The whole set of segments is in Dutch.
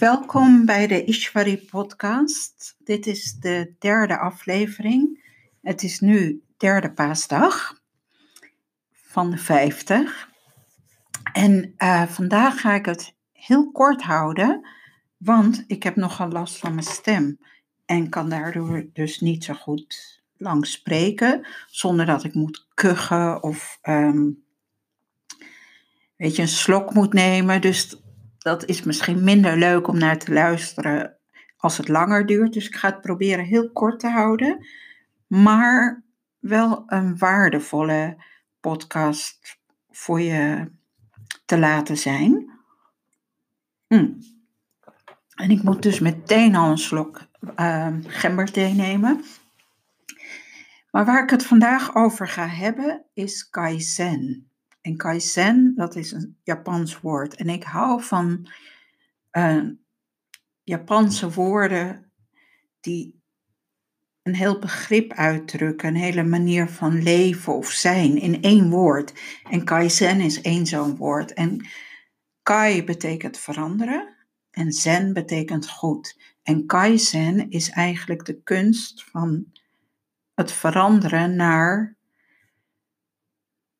welkom bij de Ishwari podcast. Dit is de derde aflevering. Het is nu derde paasdag van de 50. En uh, vandaag ga ik het heel kort houden, want ik heb nogal last van mijn stem en kan daardoor dus niet zo goed lang spreken zonder dat ik moet kuchen of um, weet je, een slok moet nemen. Dus dat is misschien minder leuk om naar te luisteren als het langer duurt. Dus ik ga het proberen heel kort te houden, maar wel een waardevolle podcast voor je te laten zijn. Mm. En ik moet dus meteen al een slok uh, gemberthee nemen. Maar waar ik het vandaag over ga hebben is kaizen. En kaizen, dat is een Japans woord. En ik hou van uh, Japanse woorden die een heel begrip uitdrukken, een hele manier van leven of zijn in één woord. En kaizen is één zo'n woord. En kai betekent veranderen en zen betekent goed. En kaizen is eigenlijk de kunst van het veranderen naar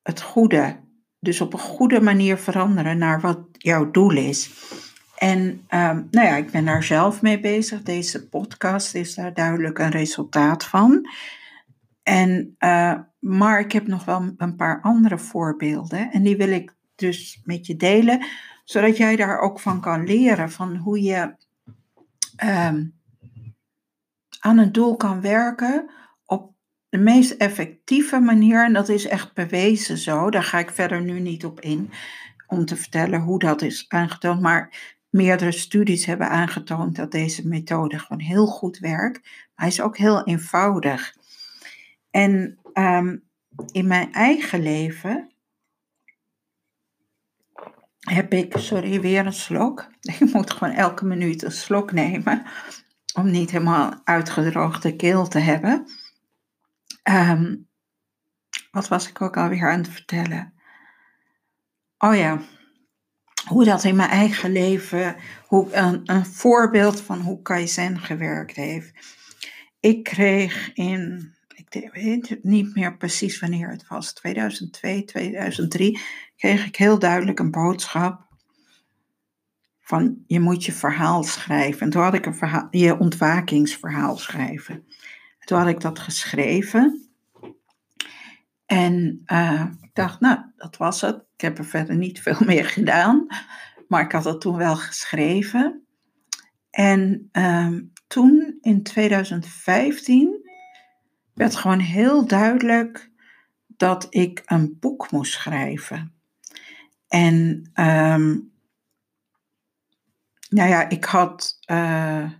het goede. Dus op een goede manier veranderen naar wat jouw doel is. En um, nou ja, ik ben daar zelf mee bezig. Deze podcast is daar duidelijk een resultaat van. En, uh, maar ik heb nog wel een paar andere voorbeelden. En die wil ik dus met je delen. Zodat jij daar ook van kan leren. Van hoe je um, aan een doel kan werken de meest effectieve manier. En dat is echt bewezen zo. Daar ga ik verder nu niet op in. Om te vertellen hoe dat is aangetoond. Maar meerdere studies hebben aangetoond dat deze methode gewoon heel goed werkt. Hij is ook heel eenvoudig. En um, in mijn eigen leven heb ik, sorry, weer een slok. Ik moet gewoon elke minuut een slok nemen om niet helemaal uitgedroogde keel te hebben. Um, wat was ik ook alweer aan het vertellen? Oh ja, hoe dat in mijn eigen leven, hoe, een, een voorbeeld van hoe Kaizen gewerkt heeft. Ik kreeg in, ik weet niet meer precies wanneer het was, 2002, 2003, kreeg ik heel duidelijk een boodschap van je moet je verhaal schrijven. En toen had ik een je ontwakingsverhaal schrijven. Toen had ik dat geschreven. En uh, ik dacht, nou, dat was het. Ik heb er verder niet veel meer gedaan. Maar ik had het toen wel geschreven. En uh, toen, in 2015, werd gewoon heel duidelijk dat ik een boek moest schrijven. En um, nou ja, ik had. Uh,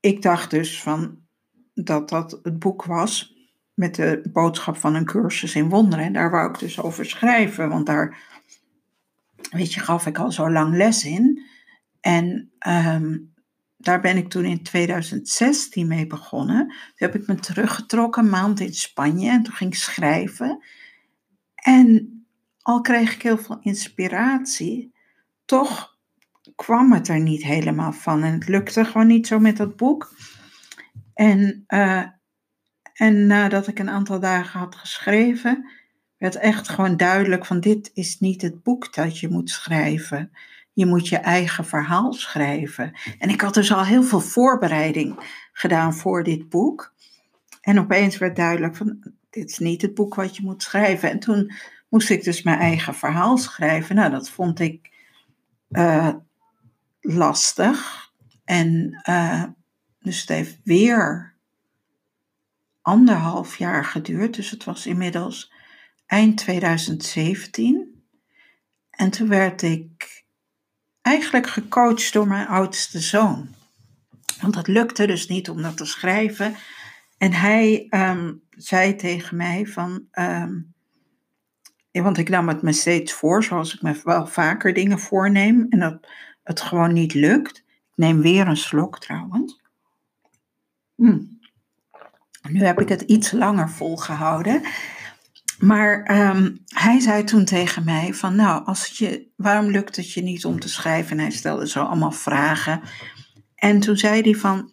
ik dacht dus van dat dat het boek was met de boodschap van een cursus in wonderen. En daar wou ik dus over schrijven, want daar, weet je, gaf ik al zo lang les in. En um, daar ben ik toen in 2016 mee begonnen. Toen heb ik me teruggetrokken, een maand in Spanje, en toen ging ik schrijven. En al kreeg ik heel veel inspiratie, toch kwam het er niet helemaal van. En het lukte gewoon niet zo met dat boek. En, uh, en nadat ik een aantal dagen had geschreven, werd echt gewoon duidelijk van dit is niet het boek dat je moet schrijven. Je moet je eigen verhaal schrijven. En ik had dus al heel veel voorbereiding gedaan voor dit boek. En opeens werd duidelijk van dit is niet het boek wat je moet schrijven. En toen moest ik dus mijn eigen verhaal schrijven. Nou, dat vond ik uh, lastig. En uh, dus het heeft weer anderhalf jaar geduurd. Dus het was inmiddels eind 2017. En toen werd ik eigenlijk gecoacht door mijn oudste zoon. Want dat lukte dus niet om dat te schrijven. En hij um, zei tegen mij van, um, want ik nam het me steeds voor, zoals ik me wel vaker dingen voorneem en dat het gewoon niet lukt. Ik neem weer een slok trouwens. Hm. Nu heb ik het iets langer volgehouden. maar ehm, hij zei toen tegen mij van, nou, als je, waarom lukt het je niet om te schrijven? En hij stelde zo allemaal vragen. En toen zei hij van,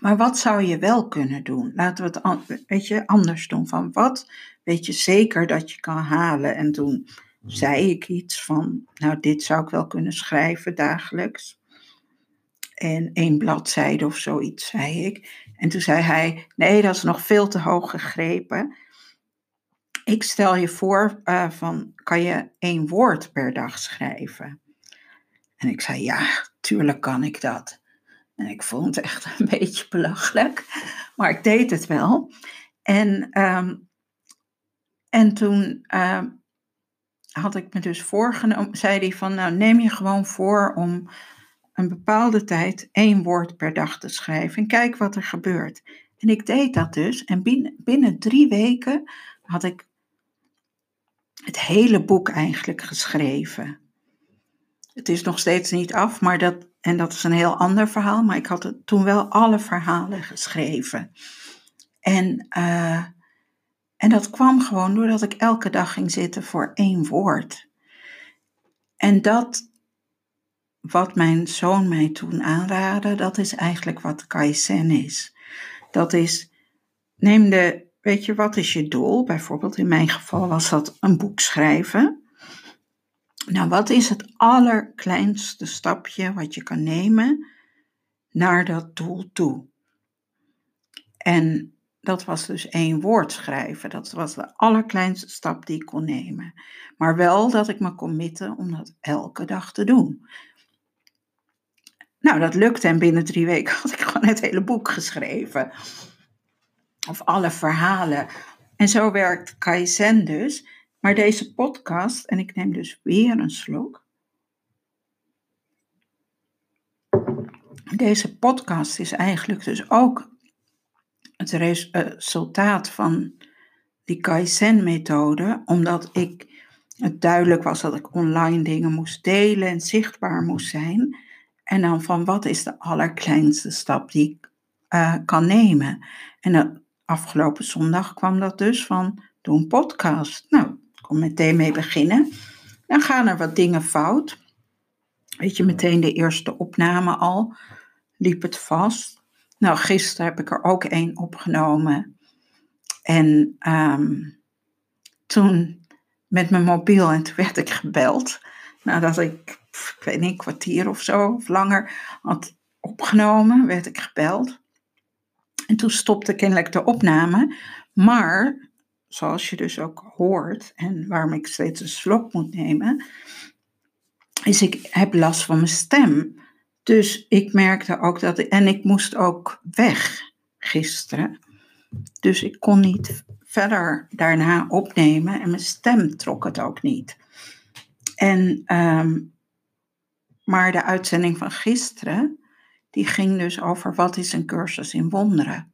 maar wat zou je wel kunnen doen? Laten we het weet je, anders doen. Van wat weet je zeker dat je kan halen? En toen zei ik iets van, nou, dit zou ik wel kunnen schrijven dagelijks. En één bladzijde of zoiets, zei ik. En toen zei hij, nee, dat is nog veel te hoog gegrepen. Ik stel je voor, uh, van, kan je één woord per dag schrijven? En ik zei, ja, tuurlijk kan ik dat. En ik vond het echt een beetje belachelijk, maar ik deed het wel. En, um, en toen uh, had ik me dus voorgenomen, zei hij van, nou neem je gewoon voor om een bepaalde tijd één woord per dag te schrijven en kijk wat er gebeurt. En ik deed dat dus en binnen, binnen drie weken had ik het hele boek eigenlijk geschreven. Het is nog steeds niet af, maar dat, en dat is een heel ander verhaal, maar ik had het toen wel alle verhalen geschreven. En, uh, en dat kwam gewoon doordat ik elke dag ging zitten voor één woord. En dat, wat mijn zoon mij toen aanraadde, dat is eigenlijk wat Kaizen is. Dat is, neem de, weet je, wat is je doel? Bijvoorbeeld in mijn geval was dat een boek schrijven. Nou, wat is het allerkleinste stapje wat je kan nemen naar dat doel toe? En dat was dus één woord schrijven. Dat was de allerkleinste stap die ik kon nemen. Maar wel dat ik me kon mitten om dat elke dag te doen. Nou, dat lukte en binnen drie weken had ik gewoon het hele boek geschreven. Of alle verhalen. En zo werkt Kaizen dus. Maar deze podcast, en ik neem dus weer een slok. Deze podcast is eigenlijk dus ook het resultaat van die Kaizen-methode, omdat ik het duidelijk was dat ik online dingen moest delen en zichtbaar moest zijn. En dan van wat is de allerkleinste stap die ik uh, kan nemen. En afgelopen zondag kwam dat dus van doe een podcast. Nou, kom meteen mee beginnen. Dan gaan er wat dingen fout. Weet je, meteen de eerste opname al liep het vast. Nou, gisteren heb ik er ook één opgenomen. En um, toen met mijn mobiel en toen werd ik gebeld. Nadat ik, ik weet niet, een kwartier of zo of langer had opgenomen, werd ik gebeld. En toen stopte kennelijk de opname. Maar zoals je dus ook hoort en waarom ik steeds een slok moet nemen, is ik heb last van mijn stem. Dus ik merkte ook dat, en ik moest ook weg gisteren. Dus ik kon niet verder daarna opnemen en mijn stem trok het ook niet. En, ehm, maar de uitzending van gisteren, die ging dus over wat is een cursus in wonderen.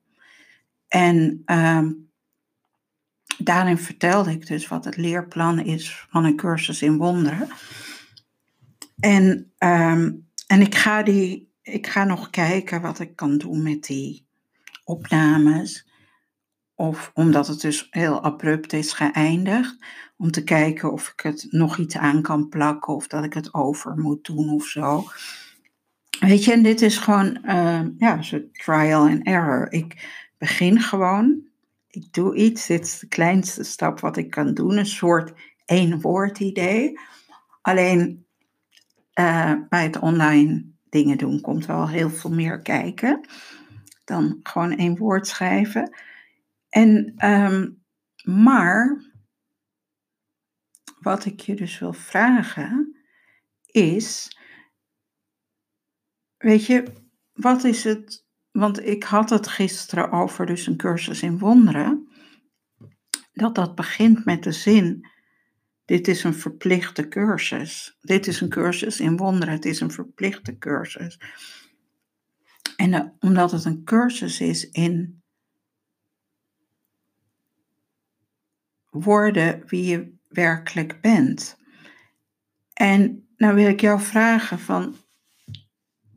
En um, daarin vertelde ik dus wat het leerplan is van een cursus in wonderen. En, ehm, en ik, ga die, ik ga nog kijken wat ik kan doen met die opnames. Of omdat het dus heel abrupt is geëindigd. Om te kijken of ik het nog iets aan kan plakken. Of dat ik het over moet doen of zo. Weet je, en dit is gewoon uh, ja, soort trial and error. Ik begin gewoon ik doe iets, dit is de kleinste stap wat ik kan doen, een soort één woord idee. Alleen uh, bij het online dingen doen komt wel heel veel meer kijken dan gewoon één woord schrijven. En, um, maar wat ik je dus wil vragen is, weet je, wat is het want ik had het gisteren over dus een cursus in wonderen. Dat dat begint met de zin, dit is een verplichte cursus. Dit is een cursus in wonderen, het is een verplichte cursus. En uh, omdat het een cursus is in worden wie je werkelijk bent. En nou wil ik jou vragen van,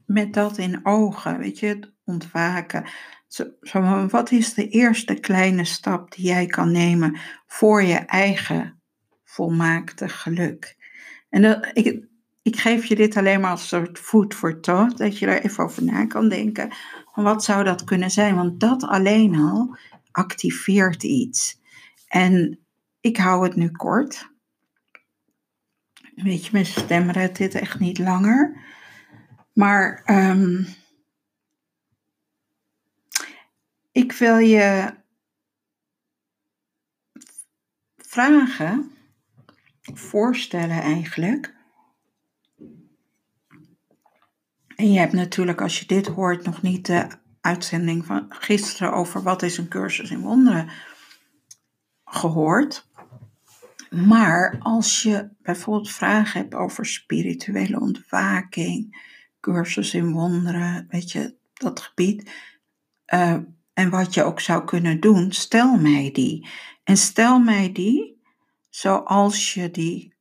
met dat in ogen, weet je, ontwaken. Zo, zo, wat is de eerste kleine stap die jij kan nemen voor je eigen volmaakte geluk? En dat, ik, ik geef je dit alleen maar als soort food for thought, dat je er even over na kan denken. Wat zou dat kunnen zijn? Want dat alleen al activeert iets. En ik hou het nu kort. Weet je, mijn stem redt dit echt niet langer. Maar um, ik wil je vragen, voorstellen eigenlijk. En je hebt natuurlijk, als je dit hoort, nog niet de uitzending van gisteren over wat is een cursus in wonderen gehoord. Maar als je bijvoorbeeld vragen hebt over spirituele ontwaking, cursus in wonderen, weet je, dat gebied, uh, en wat je ook zou kunnen doen, stel mij die. En stel mij die zoals je die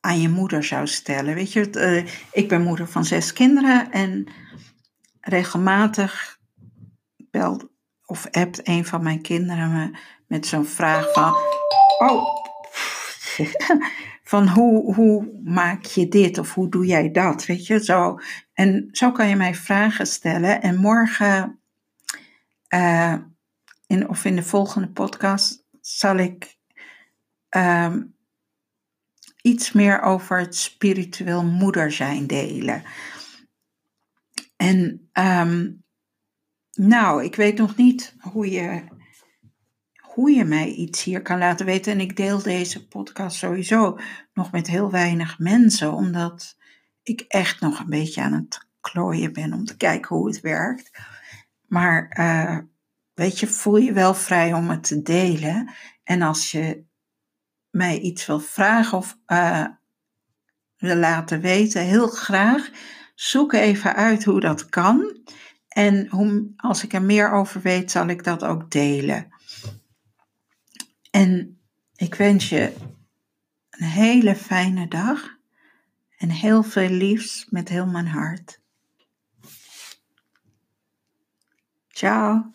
aan je moeder zou stellen. Weet je, uh, ik ben moeder van zes kinderen en regelmatig belt of appt een van mijn kinderen me met zo'n vraag van: Oh, van hoe, hoe maak je dit of hoe doe jij dat? Weet je, zo. En zo kan je mij vragen stellen. En morgen, uh, in, of in de volgende podcast, zal ik uh, iets meer over het spiritueel moeder zijn delen. En um, nou, ik weet nog niet hoe je, hoe je mij iets hier kan laten weten. En ik deel deze podcast sowieso nog met heel weinig mensen, omdat ik echt nog een beetje aan het klooien ben om te kijken hoe het werkt. Maar uh, weet je, voel je wel vrij om het te delen. En als je mij iets wil vragen of uh, wil laten weten, heel graag. Zoek even uit hoe dat kan. En hoe, als ik er meer over weet, zal ik dat ook delen. En ik wens je een hele fijne dag en heel veel liefs met heel mijn hart. Ciao.